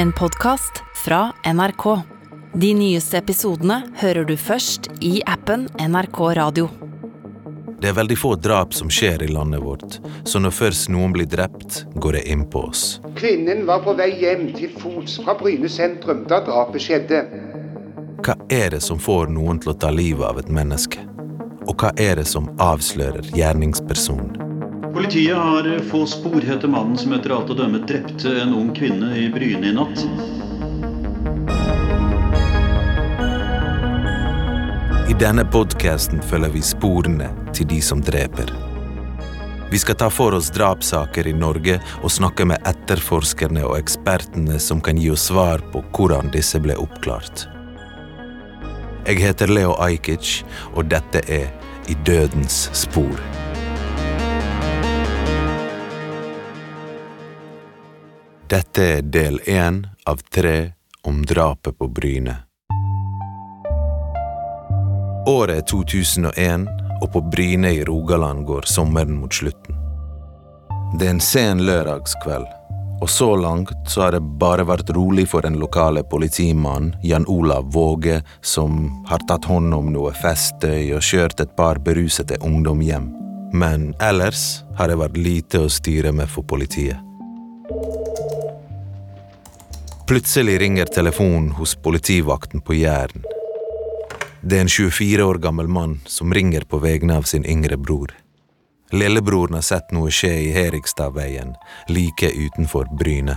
En podkast fra NRK. De nyeste episodene hører du først i appen NRK Radio. Det er veldig få drap som skjer i landet vårt, så når først noen blir drept, går det inn på oss. Kvinnen var på vei hjem til fots fra Bryne sentrum da drapet skjedde. Hva er det som får noen til å ta livet av et menneske? Og hva er det som avslører gjerningspersonen? Politiet har få spor etter mannen som etter alt å dømme drepte en ung kvinne i Bryne i natt. I denne podkasten følger vi sporene til de som dreper. Vi skal ta for oss drapssaker i Norge og snakke med etterforskerne og ekspertene som kan gi oss svar på hvordan disse ble oppklart. Jeg heter Leo Ajkic, og dette er I dødens spor. Dette er del én av tre om drapet på Bryne. Året er 2001, og på Bryne i Rogaland går sommeren mot slutten. Det er en sen lørdagskveld, og så langt så har det bare vært rolig for den lokale politimannen Jan Olav Våge, som har tatt hånd om noe festøy og kjørt et par berusede ungdom hjem. Men ellers har det vært lite å styre med for politiet. Plutselig ringer telefonen hos politivakten på Jæren. Det er en 24 år gammel mann som ringer på vegne av sin yngre bror. Lillebroren har sett noe skje i Herikstadveien, like utenfor Bryne.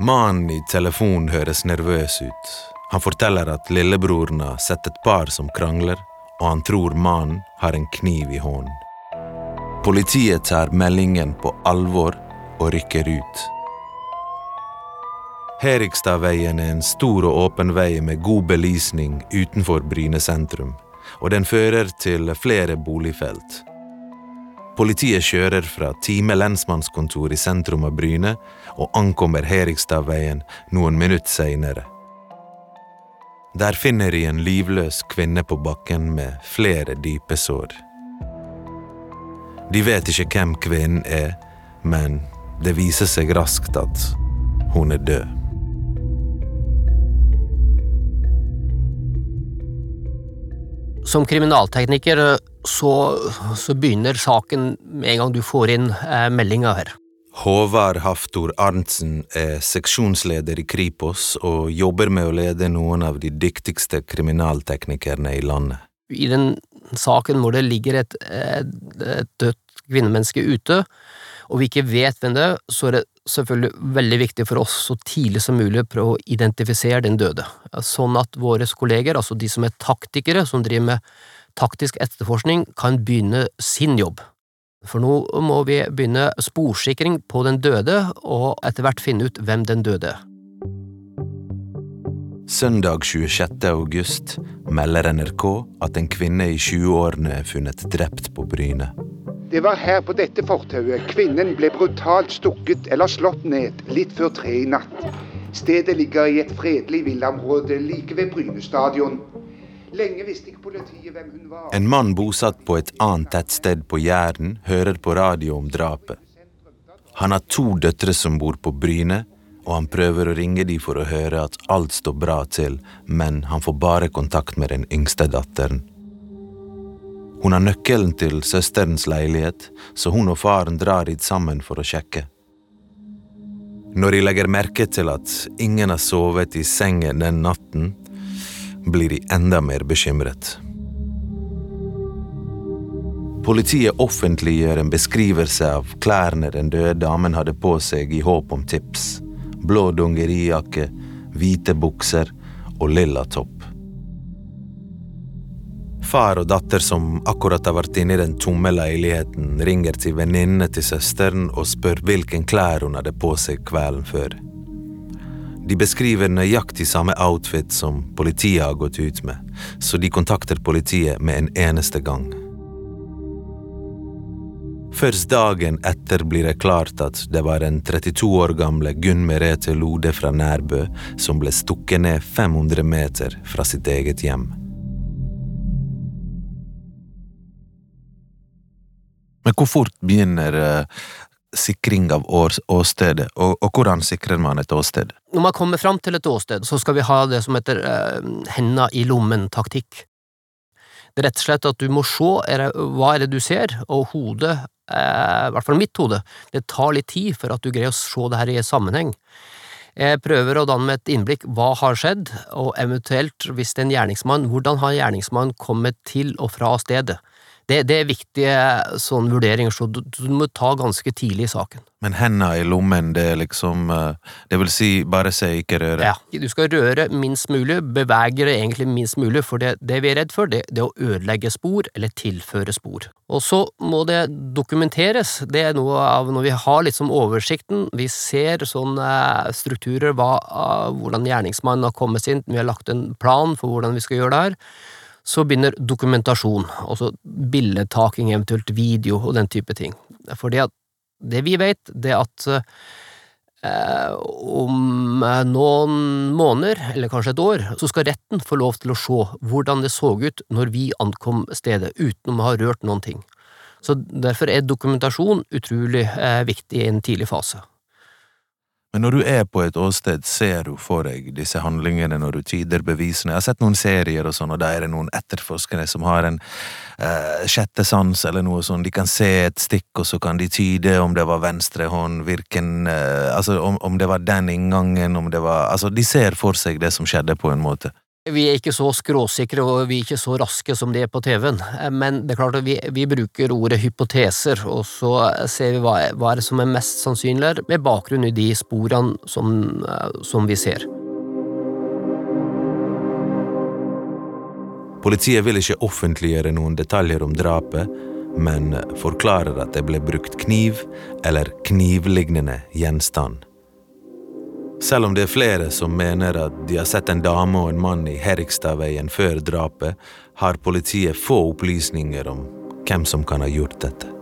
Mannen i telefonen høres nervøs ut. Han forteller at lillebroren har sett et par som krangler, og han tror mannen har en kniv i hånden. Politiet tar meldingen på alvor og rykker ut. Herikstadveien er en stor og åpen vei med god belysning utenfor Bryne sentrum, og den fører til flere boligfelt. Politiet kjører fra Time lensmannskontor i sentrum av Bryne og ankommer Herikstadveien noen minutter seinere. Der finner de en livløs kvinne på bakken med flere dype sår. De vet ikke hvem kvinnen er, men det viser seg raskt at hun er død. Som kriminaltekniker eh, så, så, begynner saken med en gang du får inn eh, meldinga her. Håvard Haftor Arntzen er seksjonsleder i Kripos og jobber med å lede noen av de dyktigste kriminalteknikerne i landet. I den saken hvor det ligger et, et, et dødt kvinnemenneske ute, og vi ikke vet hvem det er, så er det selvfølgelig veldig viktig for oss så tidlig som mulig å prøve å identifisere den døde, sånn at våre kolleger, altså de som er taktikere, som driver med taktisk etterforskning, kan begynne sin jobb. For nå må vi begynne sporsikring på den døde, og etter hvert finne ut hvem den døde er. Søndag 26. august melder NRK at en kvinne i 20-årene er funnet drept på Bryne. Det var her på dette fortauet kvinnen ble brutalt stukket eller slått ned litt før tre i natt. Stedet ligger i et fredelig villaområde like ved Bryne stadion. Lenge visste ikke politiet hvem hun var. En mann bosatt på et annet tettsted på Jæren hører på radio om drapet. Han har to døtre som bor på Bryne, og han prøver å ringe de for å høre at alt står bra til, men han får bare kontakt med den yngste datteren. Hun har nøkkelen til søsterens leilighet, så hun og faren drar dit sammen for å sjekke. Når de legger merke til at ingen har sovet i sengen den natten, blir de enda mer bekymret. Politiet offentliggjør en beskrivelse av klærne den døde damen hadde på seg i håp om tips blå dongerijakke, hvite bukser og lilla topp. Far og datter som akkurat har vært inne i den tomme leiligheten, ringer til venninnene til søsteren og spør hvilken klær hun hadde på seg kvelden før. De beskriver nøyaktig samme outfit som politiet har gått ut med, så de kontakter politiet med en eneste gang. Først dagen etter blir det klart at det var den 32 år gamle Gunn Merete Lode fra Nærbø som ble stukket ned 500 meter fra sitt eget hjem. Men hvor fort begynner, sikring av åstedet, og, og hvordan sikrer man et åsted? Når man kommer fram til et åsted, så skal vi ha det som heter uh, henda i lommen-taktikk. Rett og slett at du må se er det, hva er det du ser, og hodet, eh, i hvert fall mitt hode, det tar litt tid for at du greier å se det her i sammenheng. Jeg prøver å danne meg et innblikk hva har skjedd, og eventuelt, hvis det er en gjerningsmann, hvordan har gjerningsmannen kommet til og fra stedet. Det, det er viktige sånne vurderinger, så du, du må ta ganske tidlig i saken. Men henda i lommen, det er liksom eh, Det vil si bare se, ikke røre? Ja, du skal røre minst mulig, bevege det egentlig minst mulig, for det, det vi er redd for, det, det er å ødelegge spor eller tilføre spor. Og så må det dokumenteres, det er noe av når vi har liksom oversikten, vi ser sånne strukturer, hva, hvordan gjerningsmannen har kommet inn, vi har lagt en plan for hvordan vi skal gjøre det her, så begynner dokumentasjon, altså billedtaking, eventuelt video og den type ting. Fordi det vi vet, det er at eh, om noen måneder, eller kanskje et år, så skal retten få lov til å se hvordan det så ut når vi ankom stedet, uten å ha rørt noen ting. Så derfor er dokumentasjon utrolig eh, viktig i en tidlig fase. Men når du er på et åsted, ser du for deg disse handlingene når du tyder bevisene? Jeg har sett noen serier og sånn, og der er det noen etterforskere som har en eh, sjette sans eller noe sånt. De kan se et stikk, og så kan de tyde om det var venstre hånd, hvilken eh, Altså om, om, det var den inngangen, om det var Altså, de ser for seg det som skjedde, på en måte. Vi er ikke så skråsikre og vi er ikke så raske som de er på TV-en, men det er klart at vi, vi, bruker ordet hypoteser, og så ser vi hva, hva er som er mest sannsynlig med bakgrunn i de sporene som, som vi ser. Politiet vil ikke offentliggjøre noen detaljer om drapet, men forklarer at det ble brukt kniv eller knivlignende gjenstand. Selv om det er flere som mener at de har sett en dame og en mann i Herikstadveien før drapet, har politiet få opplysninger om hvem som kan ha gjort dette.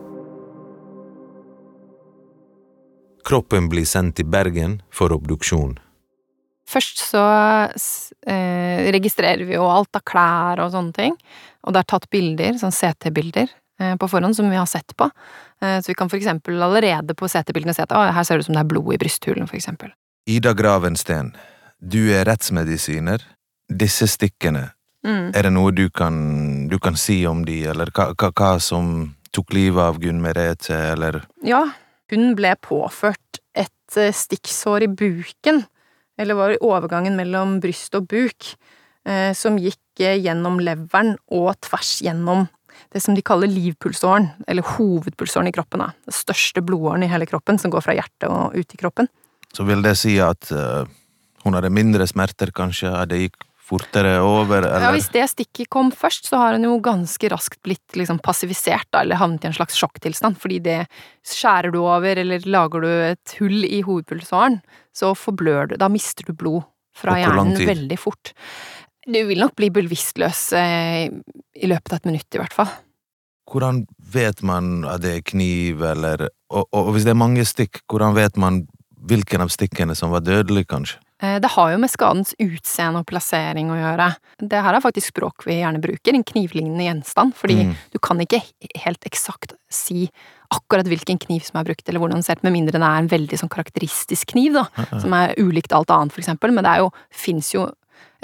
Kroppen blir sendt til Bergen for obduksjon. Først så eh, registrerer vi jo alt av klær og sånne ting, og det er tatt bilder, sånn CT-bilder, eh, på forhånd som vi har sett på. Eh, så vi kan for eksempel allerede på CT-bildene se at å, her ser det ut som det er blod i brysthulen, for eksempel. Ida Gravensten, du er rettsmedisiner. Disse stikkene, mm. er det noe du kan, du kan, si om de, eller hva, hva, hva som tok livet av Gunn Merete, eller Ja, hun ble påført et eh, stikksår i buken, eller var i overgangen mellom bryst og buk, eh, som gikk eh, gjennom leveren og tvers gjennom det som de kaller livpulsåren, eller hovedpulsåren i kroppen. Da. Det største blodåren i hele kroppen, som går fra hjertet og ut i kroppen. Så vil det si at uh, hun hadde mindre smerter, kanskje? At det gikk fortere over, eller? Ja, hvis det stikket kom først, så har hun jo ganske raskt blitt liksom passivisert, da, eller havnet i en slags sjokktilstand, fordi det skjærer du over, eller lager du et hull i hovedpulsåren, så forblør du, da mister du blod fra hjernen veldig fort. Du vil nok bli bevisstløs eh, i løpet av et minutt, i hvert fall. Hvordan vet man at det er kniv, eller og, og hvis det er mange stikk, hvordan vet man hvilken av stikkene som var dødelig, kanskje? Eh, det har jo med skadens utseende og plassering å gjøre. Det her er faktisk språk vi gjerne bruker, en knivlignende gjenstand, fordi mm. du kan ikke helt eksakt si akkurat hvilken kniv som er brukt, eller hvordan den ser ut, med mindre det er en veldig sånn karakteristisk kniv, da, ja, ja. som er ulikt alt annet, for eksempel, men det fins jo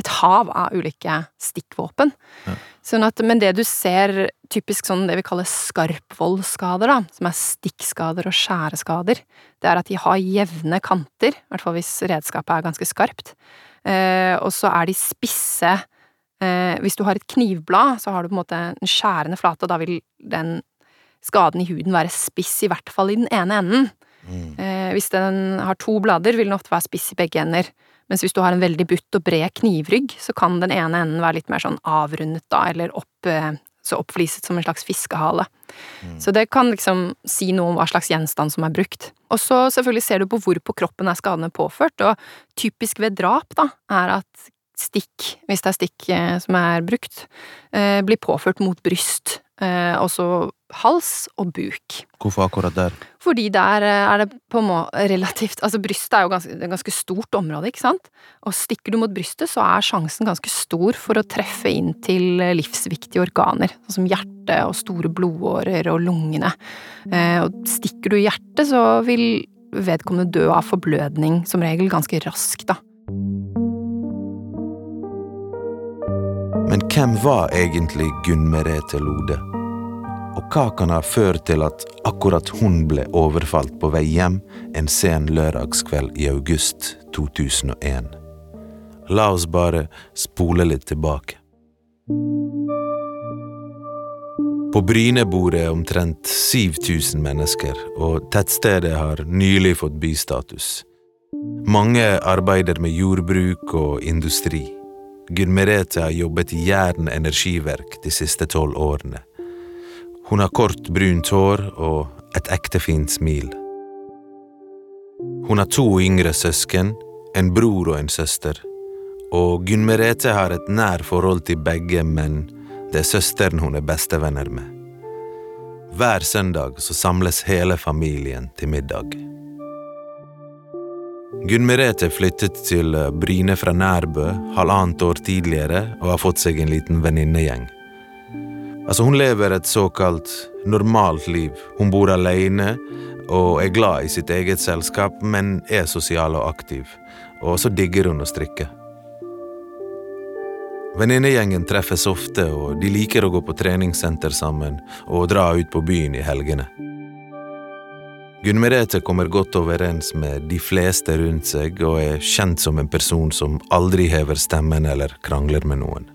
et hav av ulike stikkvåpen. Ja. Sånn at, men det du ser, typisk sånn det vi kaller skarpvoldsskader, da, som er stikkskader og skjæreskader, det er at de har jevne kanter, i hvert fall hvis redskapet er ganske skarpt, eh, og så er de spisse eh, Hvis du har et knivblad, så har du på en måte en skjærende flate, og da vil den skaden i huden være spiss, i hvert fall i den ene enden. Mm. Eh, hvis den har to blader, vil den ofte være spiss i begge ender. Mens hvis du har en veldig butt og bred knivrygg, så kan den ene enden være litt mer sånn avrundet, da, eller opp, eh, så oppfliset som en slags fiskehale. Mm. Så det kan liksom si noe om hva slags gjenstand som er brukt. Og så selvfølgelig ser du på hvor på kroppen er skadene påført, og typisk ved drap, da, er at stikk, hvis det er stikk eh, som er brukt, eh, blir påført mot bryst, eh, også hals og buk. Hvorfor akkurat der? Fordi der er det på en måte relativt Altså, brystet er jo ganske, et ganske stort område, ikke sant? Og stikker du mot brystet, så er sjansen ganske stor for å treffe inn til livsviktige organer, sånn som hjertet og store blodårer og lungene. Og stikker du i hjertet, så vil vedkommende dø av forblødning, som regel ganske raskt, da. Men hvem var egentlig Gunn Merete Lode? Og hva kan ha ført til at akkurat hun ble overfalt på vei hjem en sen lørdagskveld i august 2001? La oss bare spole litt tilbake. På Bryne bor det omtrent 7000 mennesker, og tettstedet har nylig fått bystatus. Mange arbeider med jordbruk og industri. Gunn Merete har jobbet i Jæren energiverk de siste tolv årene. Hun har kort, brunt hår og et ekte fint smil. Hun har to yngre søsken, en bror og en søster, og Gunn Merete har et nær forhold til begge, men det er søsteren hun er bestevenner med. Hver søndag så samles hele familien til middag. Gunn Merete flyttet til eh, Bryne fra Nærbø halvannet år tidligere og har fått seg en liten venninnegjeng. Altså, hun lever et såkalt normalt liv. Hun bor alene og er glad i sitt eget selskap, men er sosial og aktiv. Og så digger hun å strikke. Venninnegjengen treffes ofte, og de liker å gå på treningssenter sammen og dra ut på byen i helgene. Gunn Merete kommer godt overens med de fleste rundt seg og er kjent som en person som aldri hever stemmen eller krangler med noen.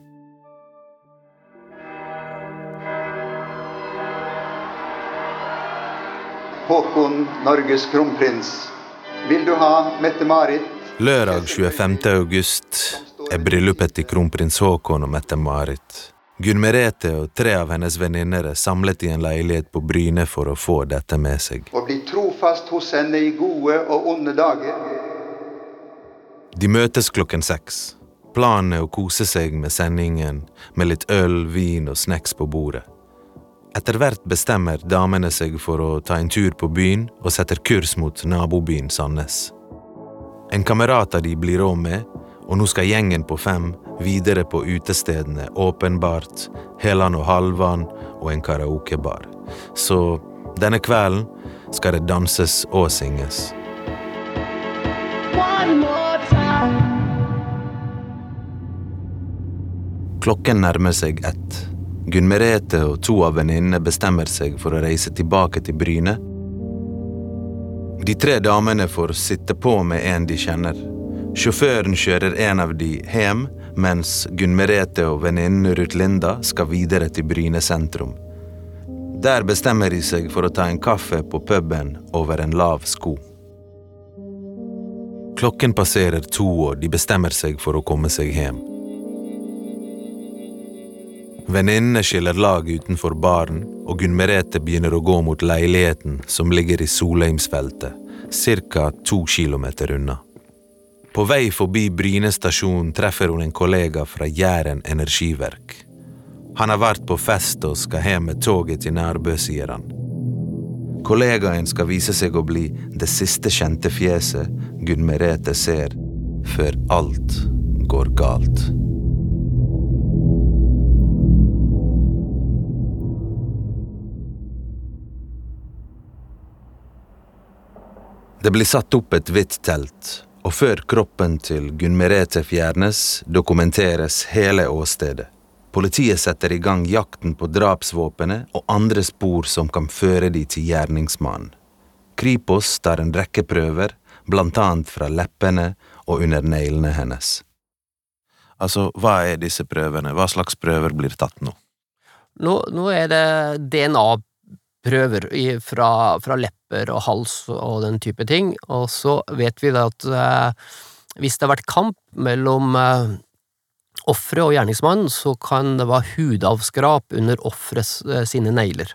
Håkon, Norges kronprins. Vil du ha Mette-Marit? Lørdag 25. august er bryllupet til kronprins Håkon og Mette-Marit. Gunn Merete og tre av hennes venninner er samlet i en leilighet på Bryne for å få dette med seg. Og bli trofast hos henne i gode og onde dager. De møtes klokken seks. Planen er å kose seg med sendingen, med litt øl, vin og snacks på bordet. Etter hvert bestemmer damene seg for å ta en tur på byen og setter kurs mot nabobyen Sandnes. En kamerat av de blir råd med, og nå skal gjengen på fem videre på utestedene Åpenbart, Helan og Halvan og en karaokebar. Så denne kvelden skal det danses og synges. Klokken nærmer seg ett. Gunn Merete og to av venninnene bestemmer seg for å reise tilbake til Bryne. De tre damene får sitte på med en de kjenner. Sjåføren kjører en av de hjem, mens Gunn Merete og venninnen Ruth Linda skal videre til Bryne sentrum. Der bestemmer de seg for å ta en kaffe på puben over en lav sko. Klokken passerer to, og de bestemmer seg for å komme seg hjem. Venninnene skiller lag utenfor baren, og Gunn Merete begynner å gå mot leiligheten som ligger i Solheimsfeltet, ca. to kilometer unna. På vei forbi Bryne stasjon treffer hun en kollega fra Jæren energiverk. Han har vært på fest og skal hjem med toget til Nærbø, sier han. Kollegaen skal vise seg å bli det siste kjente fjeset Gunn Merete ser, før alt går galt. Det blir satt opp et hvitt telt og før kroppen til Gunn Merete fjernes, dokumenteres hele åstedet. Politiet setter i gang jakten på drapsvåpenet og andre spor som kan føre de til gjerningsmannen. Kripos tar en rekke prøver, blant annet fra leppene og under neglene hennes. Altså, hva er disse prøvene, hva slags prøver blir tatt nå? Nå, nå er det DNA-prøver fra, fra lepper og hals og den type ting. Og så vet vi da at eh, hvis det har vært kamp mellom eh, offeret og gjerningsmannen, så kan det være hudavskrap under offeret eh, sine negler.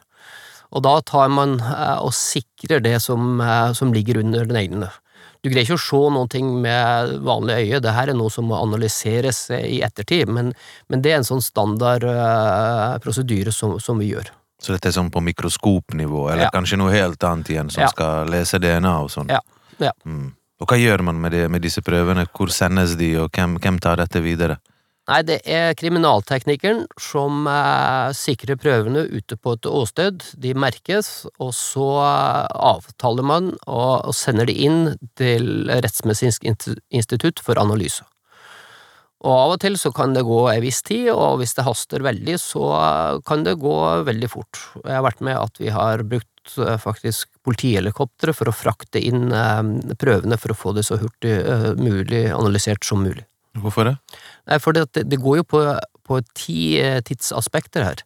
Og da tar man eh, og sikrer det som, eh, som ligger under neglene. Du greier ikke å se noen ting med vanlig øye, det her er noe som må analyseres i ettertid, men, men det er en sånn standard uh, prosedyre som, som, vi gjør. Så dette er sånn på mikroskopnivå, eller ja. kanskje noe helt annet igjen, som ja. skal lese DNA og sånn? Ja. ja. Mm. Og hva gjør man med, det, med, disse prøvene, hvor sendes de, og hvem, hvem tar dette videre? Nei, det er kriminalteknikeren som eh, sikrer prøvene ute på et åsted. De merkes, og så eh, avtaler man og, og sender de inn til Rettsmedisinsk institutt for analyse. Og av og til så kan det gå en viss tid, og hvis det haster veldig, så eh, kan det gå veldig fort. Jeg har vært med at vi har brukt eh, faktisk politihelikoptre for å frakte inn eh, prøvene for å få det så hurtig mulig analysert som mulig. Hvorfor det? For det, det går jo på, på ti tidsaspekter her.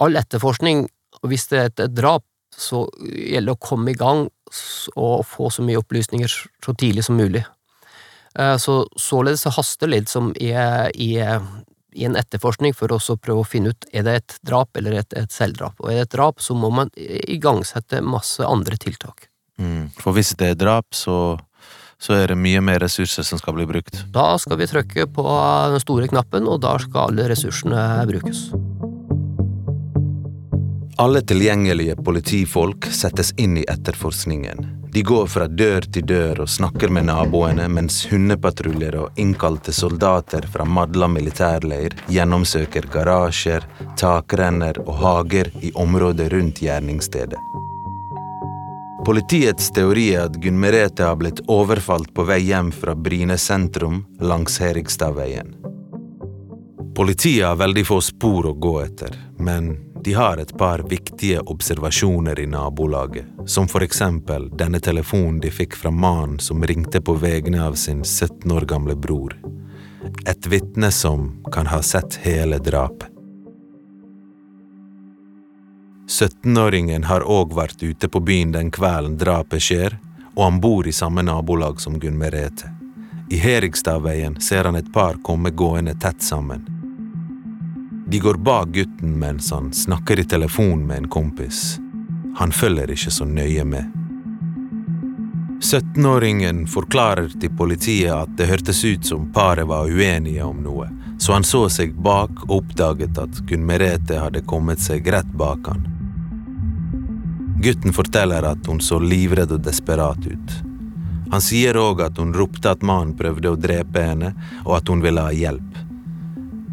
All etterforskning, og hvis det er et drap, så gjelder det å komme i gang og få så mye opplysninger så tidlig som mulig. Eh, så således så haster det litt som i, i, i, en etterforskning for å prøve å finne ut er det et drap eller et, et selvdrap. Og er det et drap, så må man igangsette masse andre tiltak. Mm, for hvis det er drap, så så er det mye mer ressurser som skal bli brukt. Da skal vi trykke på den store knappen, og da skal alle ressursene brukes. Alle tilgjengelige politifolk settes inn i etterforskningen. De går fra dør til dør og snakker med naboene, mens hundepatruljer og innkalte soldater fra Madla militærleir gjennomsøker garasjer, takrenner og hager i området rundt gjerningsstedet. Politiets teori er at Gunn Merete har blitt overfalt på vei hjem fra Bryne sentrum langs Herigstadveien. Politiet har veldig få spor å gå etter, men de har et par viktige observasjoner i nabolaget, som for eksempel denne telefonen de fikk fra mannen som ringte på vegne av sin 17 år gamle bror. Et vitne som kan ha sett hele drapet. 17-åringen har òg vært ute på byen den kvelden drapet skjer, og han bor i samme nabolag som Gunn Merete. I Herigstadveien ser han et par komme gående tett sammen. De går bak gutten mens han snakker i telefon med en kompis. Han følger ikke så nøye med. 17-åringen forklarer til politiet at det hørtes ut som paret var uenige om noe, så han så seg bak og oppdaget at Gunn Merete hadde kommet seg rett bak han. Gutten forteller at hun så livredd og desperat ut. Han sier òg at hun ropte at mannen prøvde å drepe henne, og at hun ville ha hjelp.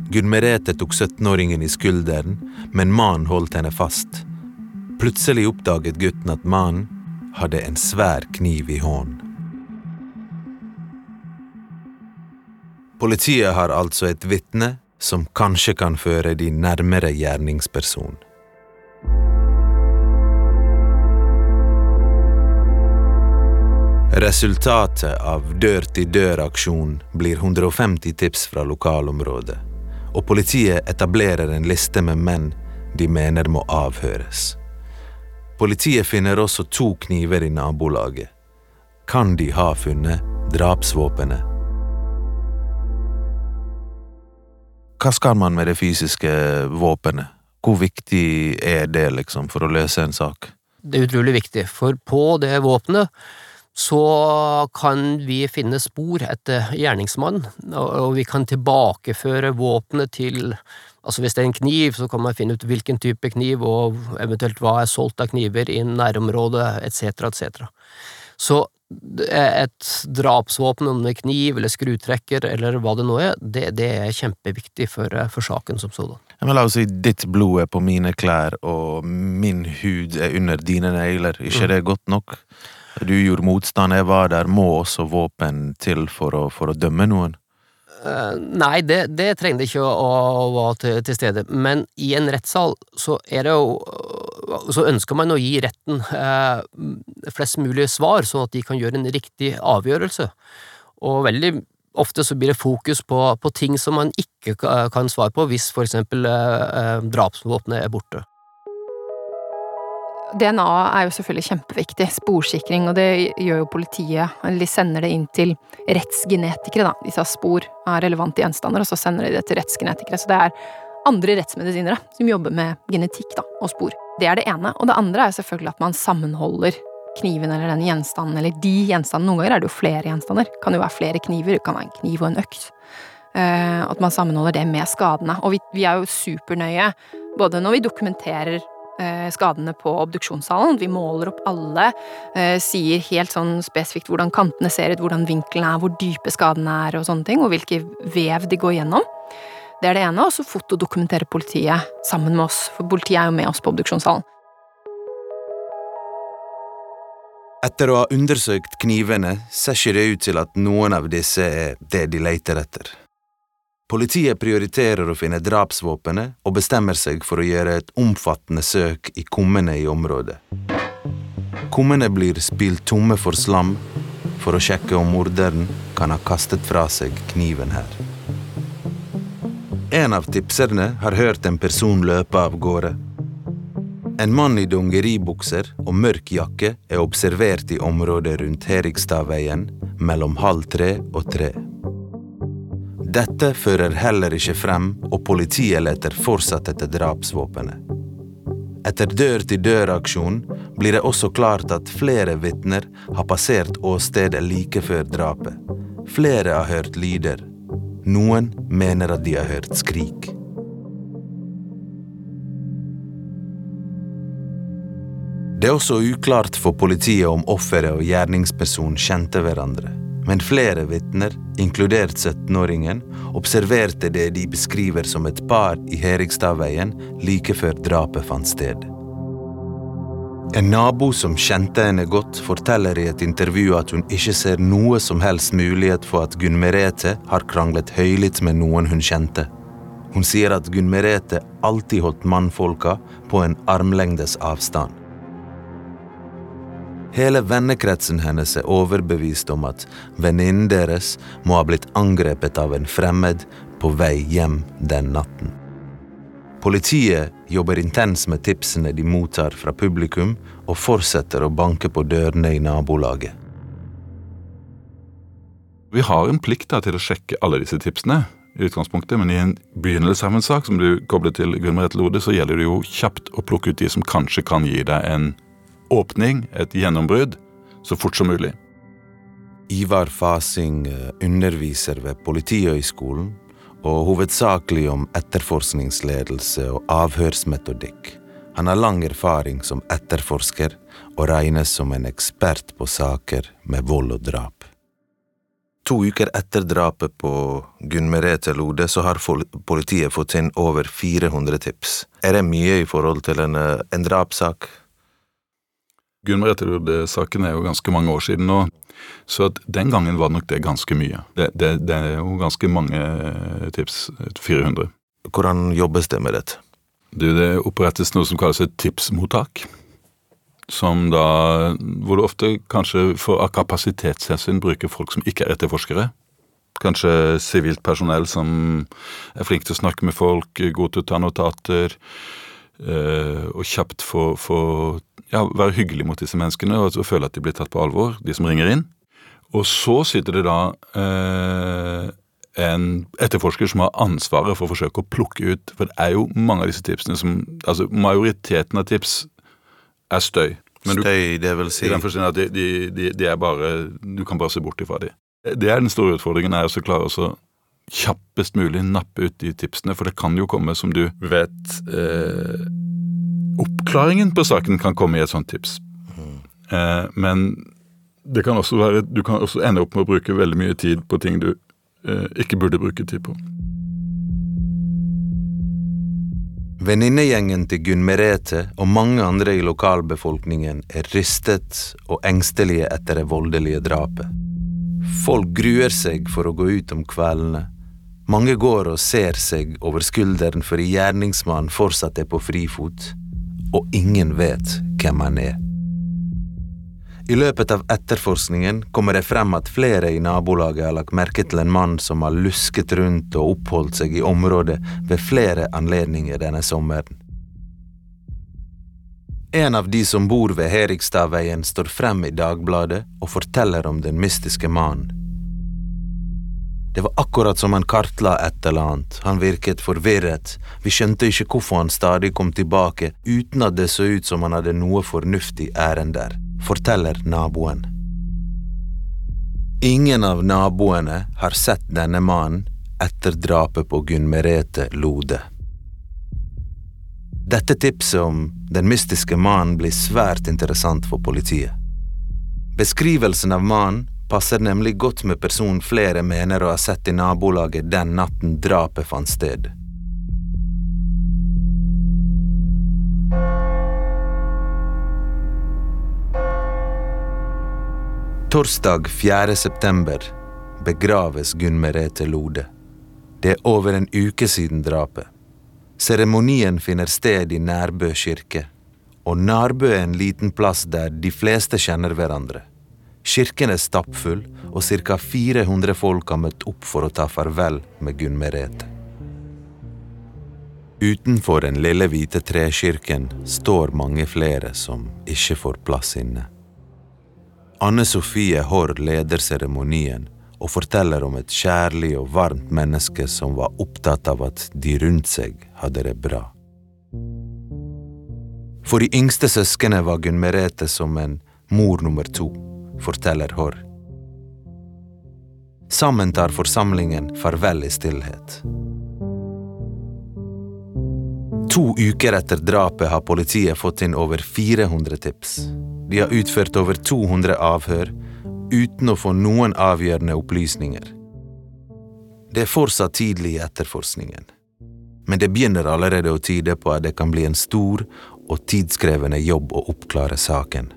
Gunn Merete tok 17-åringen i skulderen, men mannen holdt henne fast. Plutselig oppdaget gutten at mannen hadde en svær kniv i hånden. Politiet har altså et vitne som kanskje kan føre de nærmere gjerningspersonen. Resultatet av dør-til-dør-aksjonen blir 150 tips fra lokalområdet, og politiet etablerer en liste med menn de mener må avhøres. Politiet finner også to kniver i nabolaget. Kan de ha funnet drapsvåpenet? Hva skal man med det fysiske våpenet? Hvor viktig er det liksom for å løse en sak? Det er utrolig viktig, for på det våpenet så kan vi finne spor etter gjerningsmannen, og vi kan tilbakeføre våpenet til Altså hvis det er en kniv, så kan man finne ut hvilken type kniv, og eventuelt hva er solgt av kniver i nærområdet, etc., etc. Så et drapsvåpen, om det er kniv eller skrutrekker eller hva det nå er, det, det er kjempeviktig for, for saken som sådan. Men la oss si ditt blod er på mine klær, og min hud er under dine negler. ikke mm. det godt nok? Du gjorde motstand, jeg var der. Må også våpen til for å, for å dømme noen? Uh, nei, det, det trengte ikke å, å være til, til, stede, men i en rettssal så er det jo Så ønsker man å gi retten uh, flest mulig svar, sånn at de kan gjøre en riktig avgjørelse. Og veldig ofte så blir det fokus på, på ting som man ikke kan svare på, hvis for eksempel uh, drapsvåpenet er borte. DNA er jo selvfølgelig kjempeviktig, sporsikring, og det gjør jo politiet. De sender det inn til rettsgenetikere, da. De tar spor av relevante gjenstander, og så sender de det til rettsgenetikere. Så det er andre rettsmedisinere som jobber med genetikk da, og spor. Det er det ene. Og det andre er selvfølgelig at man sammenholder kniven eller den gjenstanden, eller de gjenstandene. Noen ganger er det jo flere gjenstander. Det kan jo være flere kniver, det kan være en kniv og en øks. Uh, at man sammenholder det med skadene. Og vi, vi er jo supernøye både når vi dokumenterer skadene på obduksjonssalen, vi måler opp alle, uh, sier helt sånn spesifikt hvordan kantene ser ut, hvordan vinkelen er, hvor dype skadene er og sånne ting, og hvilke vev de går gjennom. Det er det ene, og så fotodokumenterer politiet sammen med oss, for politiet er jo med oss på obduksjonssalen. Etter å ha undersøkt knivene, ser ikke det ut til at noen av disse er det de leter etter. Politiet prioriterer å finne drapsvåpenet og bestemmer seg for å gjøre et omfattende søk i kummene i området. Kummene blir spilt tomme for slam for å sjekke om morderen kan ha kastet fra seg kniven her. En av tipserne har hørt en person løpe av gårde. En mann i dongeribukser og mørk jakke er observert i området rundt Herigstadveien mellom halv tre og tre. Dette fører heller ikke frem, og politiet leter fortsatt etter drapsvåpenet. Etter dør-til-dør-aksjon blir det også klart at flere vitner har passert åstedet like før drapet. Flere har hørt lyder. Noen mener at de har hørt skrik. Det er også uklart for politiet om offeret og gjerningsperson kjente hverandre men flere vitner, inkludert 17-åringen, observerte det de beskriver som et par i Herigstadveien like før drapet fant sted. En nabo som kjente henne godt, forteller i et intervju at hun ikke ser noe som helst mulighet for at Gunn Merete har kranglet høylytt med noen hun kjente. Hun sier at Gunn Merete alltid holdt mannfolka på en armlengdes avstand. Hele vennekretsen hennes er overbevist om at venninnen deres må ha blitt angrepet av en fremmed på vei hjem den natten. Politiet jobber intens med tipsene de mottar fra publikum, og fortsetter å banke på dørene i nabolaget. Vi har en plikt da, til å sjekke alle disse tipsene, i utgangspunktet, men i en begynnelse av en sak som du kobler til Gunn Merete Lode, så gjelder det jo kjapt å plukke ut de som kanskje kan gi deg en åpning, et gjennombrudd, så fort som mulig. Ivar Fasing eh, underviser ved Politihøgskolen, og hovedsakelig om etterforskningsledelse og avhørsmetodikk. Han har lang erfaring som etterforsker og regnes som en ekspert på saker med vold og drap. To uker etter drapet på Gunn Merete Lode så har politiet fått inn over 400 tips. Er det mye i forhold til en, eh, en drapssak? Gunn Merete-saken er jo ganske mange år siden nå, så den gangen var nok det ganske mye. Det, det, det er jo ganske mange eh, tips, 400. Hvordan jobbes det med dette? Du, det opprettes noe som kalles et tipsmottak. Som da, hvor du ofte kanskje for av kapasitetshensyn bruker folk som ikke er etterforskere. Kanskje sivilt personell som er flink til å snakke med folk, god til å ta notater, eh, og kjapt få, få ja, være hyggelig mot disse menneskene og, og føle at de blir tatt på alvor, de som ringer inn. Og så sitter det da eh, en etterforsker som har ansvaret for å forsøke å plukke ut For det er jo mange av disse tipsene som Altså, majoriteten av tips er støy. Men du, støy, det vil si I den forstand at de, de, de, de, er bare Du kan bare se bort ifra dem. Det er den store utfordringen, er å klare å kjappest mulig nappe ut de tipsene, for det kan jo komme, som du vet eh, oppklaringen på saken kan komme i et sånt tips. Eh, men det kan også være, du kan også ende opp med å bruke veldig mye tid på ting du eh, ikke burde bruke tid på. Venninnegjengen til Gunn Merete og mange andre i lokalbefolkningen er rystet og engstelige etter det voldelige drapet. Folk gruer seg for å gå ut om kveldene. Mange går og ser seg over skulderen fordi gjerningsmannen fortsatt er på frifot og ingen vet hvem han er. I løpet av etterforskningen kommer det frem at flere i nabolaget har lagt merke til en mann som har lusket rundt og oppholdt seg i området ved flere anledninger denne sommeren. En av de som bor ved Herigstadveien, står frem i Dagbladet og forteller om den mystiske mannen. Det var akkurat som han kartla et eller annet, han virket forvirret, vi skjønte ikke hvorfor han stadig kom tilbake uten at det så ut som han hadde noe fornuftig ærender, forteller naboen. Ingen av naboene har sett denne mannen etter drapet på Gunn Merete Lode. Dette tipset om den mystiske mannen blir svært interessant for politiet. Beskrivelsen av mannen passer nemlig godt med personen flere mener å ha sett i nabolaget den natten drapet fant sted. Torsdag 4. september begraves Gunn Merete Lode. Det er over en uke siden drapet. Seremonien finner sted i Nærbø kirke, og Nærbø er en liten plass der de fleste kjenner hverandre. Kirken er stappfull, og ca. 400 folk har møtt opp for å ta farvel med Gunn Merete. Utenfor den lille hvite trekirken står mange flere som ikke får plass inne. Anne Sofie Haarr leder seremonien og forteller om et kjærlig og varmt menneske som var opptatt av at de rundt seg hadde det bra. For de yngste søsknene var Gunn Merete som en mor nummer to, forteller Hår. Sammen tar forsamlingen farvel i stillhet. To uker etter drapet har politiet fått inn over 400 tips. De har utført over 200 avhør uten å få noen avgjørende opplysninger. Det er fortsatt tidlig i etterforskningen, men det begynner allerede å tyde på at det kan bli en stor og tidskrevende jobb å oppklare saken.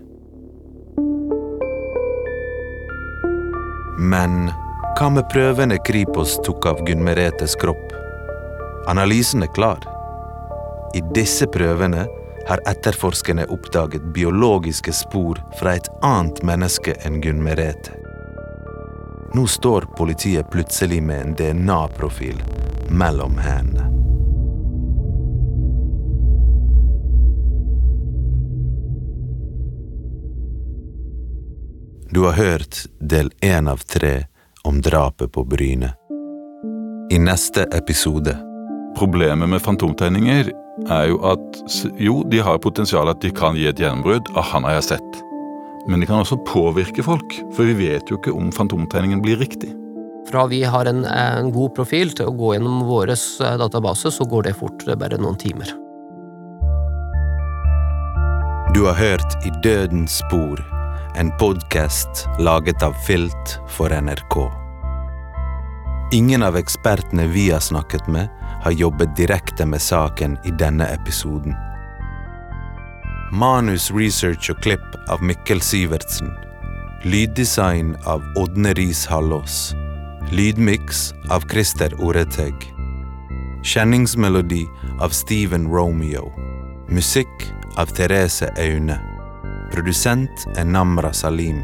Men hva med prøvene Kripos tok av Gunn Meretes kropp? Analysen er klar. I disse prøvene har etterforskerne oppdaget biologiske spor fra et annet menneske enn Gunn Merete. Nå står politiet plutselig med en DNA-profil mellom hendene. Du har hørt del én av tre om drapet på Bryne. I neste episode Problemet med fantomtegninger er jo at jo, de har potensial at de kan gi et gjennombrudd. Ah, han har jeg sett. Men de kan også påvirke folk, for vi vet jo ikke om fantomtegningen blir riktig. Fra vi har en, en god profil til å gå gjennom vår database, så går det fort. Det er bare noen timer. Du har hørt I dødens spor, en podkast laget av Filt for NRK. Ingen av ekspertene vi har snakket med, har jobbet direkte med saken i denne episoden. Manus, research og klipp av Mikkel Sivertsen. Lyddesign av Ådne Riis Hallås. Lydmiks av Christer Oreteg. Kjenningsmelodi av Steven Romeo. Musikk av Therese Aune. Produsent er Namra Salim.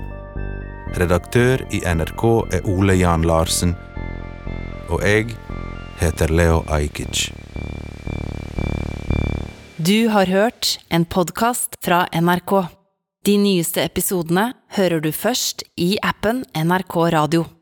Redaktør i NRK er Ole Jan Larsen. Og jeg heter Leo Ajkic. Du har hørt en podkast fra NRK. De nyeste episodene hører du først i appen NRK Radio.